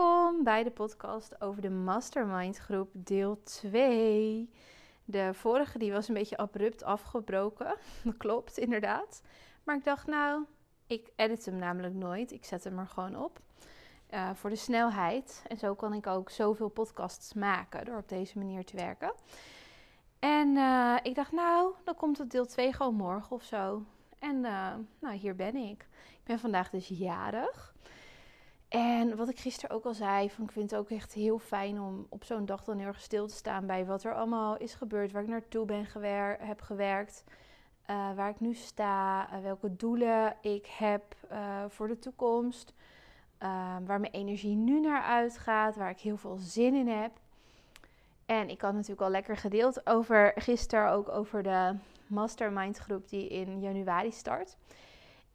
Welkom bij de podcast over de Mastermind groep deel 2. De vorige die was een beetje abrupt afgebroken. Dat klopt, inderdaad. Maar ik dacht nou, ik edit hem namelijk nooit. Ik zet hem er gewoon op. Uh, voor de snelheid. En zo kan ik ook zoveel podcasts maken door op deze manier te werken. En uh, ik dacht nou, dan komt het deel 2 gewoon morgen of zo. En uh, nou, hier ben ik. Ik ben vandaag dus jarig. En wat ik gisteren ook al zei, van ik vind het ook echt heel fijn om op zo'n dag dan heel erg stil te staan bij wat er allemaal is gebeurd, waar ik naartoe ben gewer heb gewerkt, uh, waar ik nu sta, uh, welke doelen ik heb uh, voor de toekomst, waar mijn energie nu naar uitgaat, waar ik heel veel zin in heb. En ik had natuurlijk al lekker gedeeld over gisteren ook over de mastermind groep die in januari start.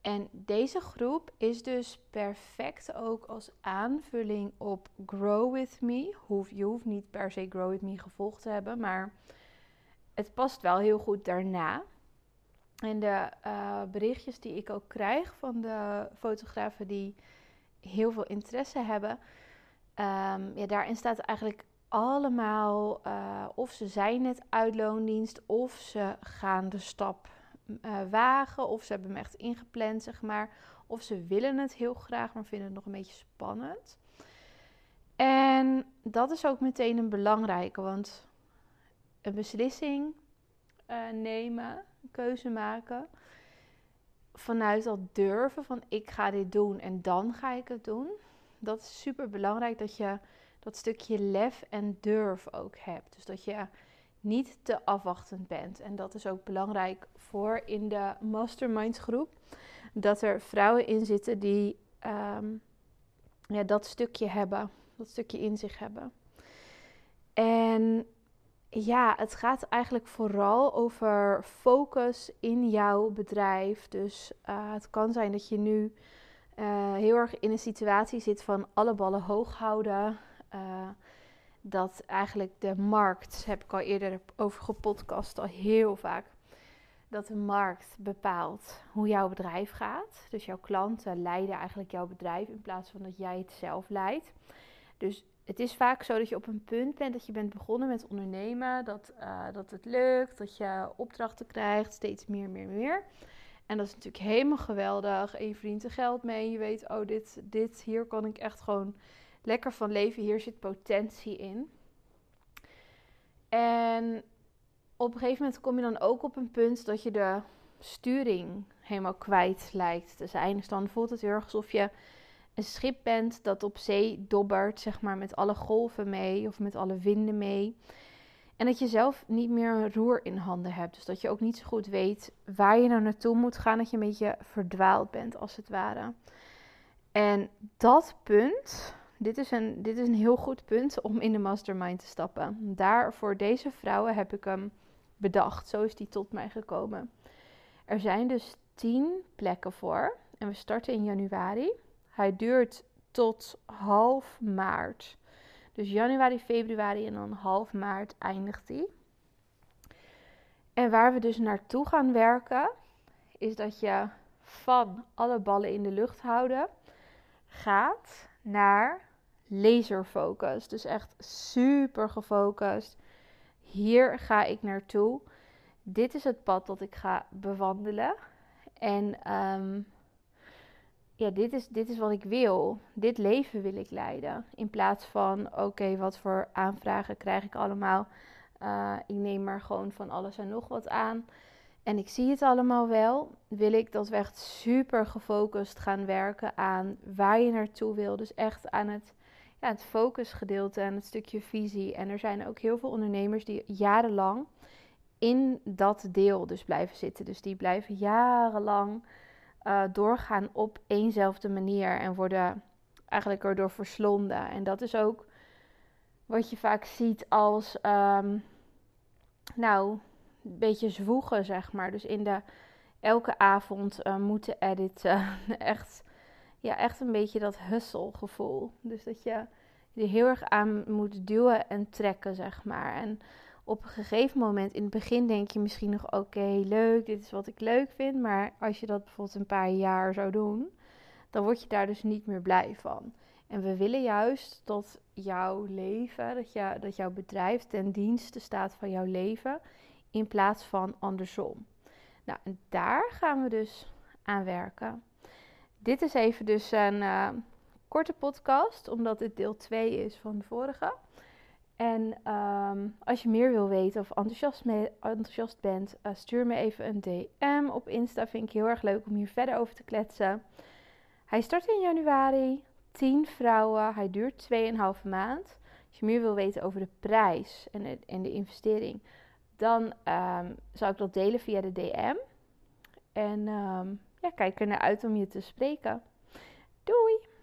En deze groep is dus perfect ook als aanvulling op Grow With Me. Je hoeft niet per se Grow With Me gevolgd te hebben, maar het past wel heel goed daarna. En de uh, berichtjes die ik ook krijg van de fotografen die heel veel interesse hebben, um, ja, daarin staat eigenlijk allemaal uh, of ze zijn net uitloondienst of ze gaan de stap uh, wagen. Of ze hebben hem echt ingepland, zeg maar. Of ze willen het heel graag, maar vinden het nog een beetje spannend. En dat is ook meteen een belangrijke, want een beslissing uh, nemen, een keuze maken, vanuit dat durven van ik ga dit doen en dan ga ik het doen. Dat is super belangrijk dat je dat stukje lef en durf ook hebt. Dus dat je niet te afwachtend bent. En dat is ook belangrijk voor in de mastermind groep. Dat er vrouwen in zitten die um, ja, dat stukje hebben. Dat stukje in zich hebben. En ja, het gaat eigenlijk vooral over focus in jouw bedrijf. Dus uh, het kan zijn dat je nu uh, heel erg in een situatie zit van alle ballen hoog houden. Uh, dat eigenlijk de markt, heb ik al eerder over gepodcast, al heel vaak, dat de markt bepaalt hoe jouw bedrijf gaat. Dus jouw klanten leiden eigenlijk jouw bedrijf in plaats van dat jij het zelf leidt. Dus het is vaak zo dat je op een punt bent dat je bent begonnen met ondernemen, dat, uh, dat het lukt, dat je opdrachten krijgt, steeds meer, meer, meer. En dat is natuurlijk helemaal geweldig. En je verdient er geld mee. Je weet, oh, dit, dit, hier kan ik echt gewoon lekker van leven. Hier zit potentie in. En op een gegeven moment kom je dan ook op een punt dat je de sturing helemaal kwijt lijkt te zijn. Dus dan voelt het heel erg alsof je een schip bent dat op zee dobbert, zeg maar, met alle golven mee of met alle winden mee. En dat je zelf niet meer een roer in handen hebt. Dus dat je ook niet zo goed weet waar je nou naartoe moet gaan. Dat je een beetje verdwaald bent, als het ware. En dat punt, dit is, een, dit is een heel goed punt om in de mastermind te stappen. Daar voor deze vrouwen heb ik hem bedacht. Zo is die tot mij gekomen. Er zijn dus 10 plekken voor. En we starten in januari. Hij duurt tot half maart. Dus januari, februari en dan half maart eindigt hij. En waar we dus naartoe gaan werken, is dat je van alle ballen in de lucht houden gaat naar laserfocus. Dus echt super gefocust. Hier ga ik naartoe. Dit is het pad dat ik ga bewandelen. En um, ja, dit is, dit is wat ik wil. Dit leven wil ik leiden. In plaats van, oké, wat voor aanvragen krijg ik allemaal? Uh, ik neem maar gewoon van alles en nog wat aan. En ik zie het allemaal wel. Wil ik dat we echt super gefocust gaan werken aan waar je naartoe wil. Dus echt aan het, ja, het focusgedeelte en het stukje visie. En er zijn ook heel veel ondernemers die jarenlang in dat deel dus blijven zitten. Dus die blijven jarenlang uh, doorgaan op éénzelfde manier en worden eigenlijk erdoor verslonden. En dat is ook wat je vaak ziet als, um, nou, een beetje zwoegen, zeg maar. Dus in de elke avond uh, moeten editen. echt, ja, echt een beetje dat hustle gevoel. Dus dat je er heel erg aan moet duwen en trekken, zeg maar. En op een gegeven moment, in het begin denk je misschien nog: oké, leuk, dit is wat ik leuk vind. Maar als je dat bijvoorbeeld een paar jaar zou doen, dan word je daar dus niet meer blij van. En we willen juist dat jouw leven, dat, dat jouw bedrijf ten dienste staat van jouw leven, in plaats van andersom. Nou, en daar gaan we dus aan werken. Dit is even dus een uh, korte podcast, omdat dit deel 2 is van de vorige. En um, als je meer wil weten of enthousiast, enthousiast bent, uh, stuur me even een DM op Insta. Vind ik heel erg leuk om hier verder over te kletsen. Hij start in januari. 10 vrouwen. Hij duurt 2,5 maand. Als je meer wil weten over de prijs en de, en de investering, dan um, zou ik dat delen via de DM. En um, ja, kijk ernaar uit om je te spreken. Doei!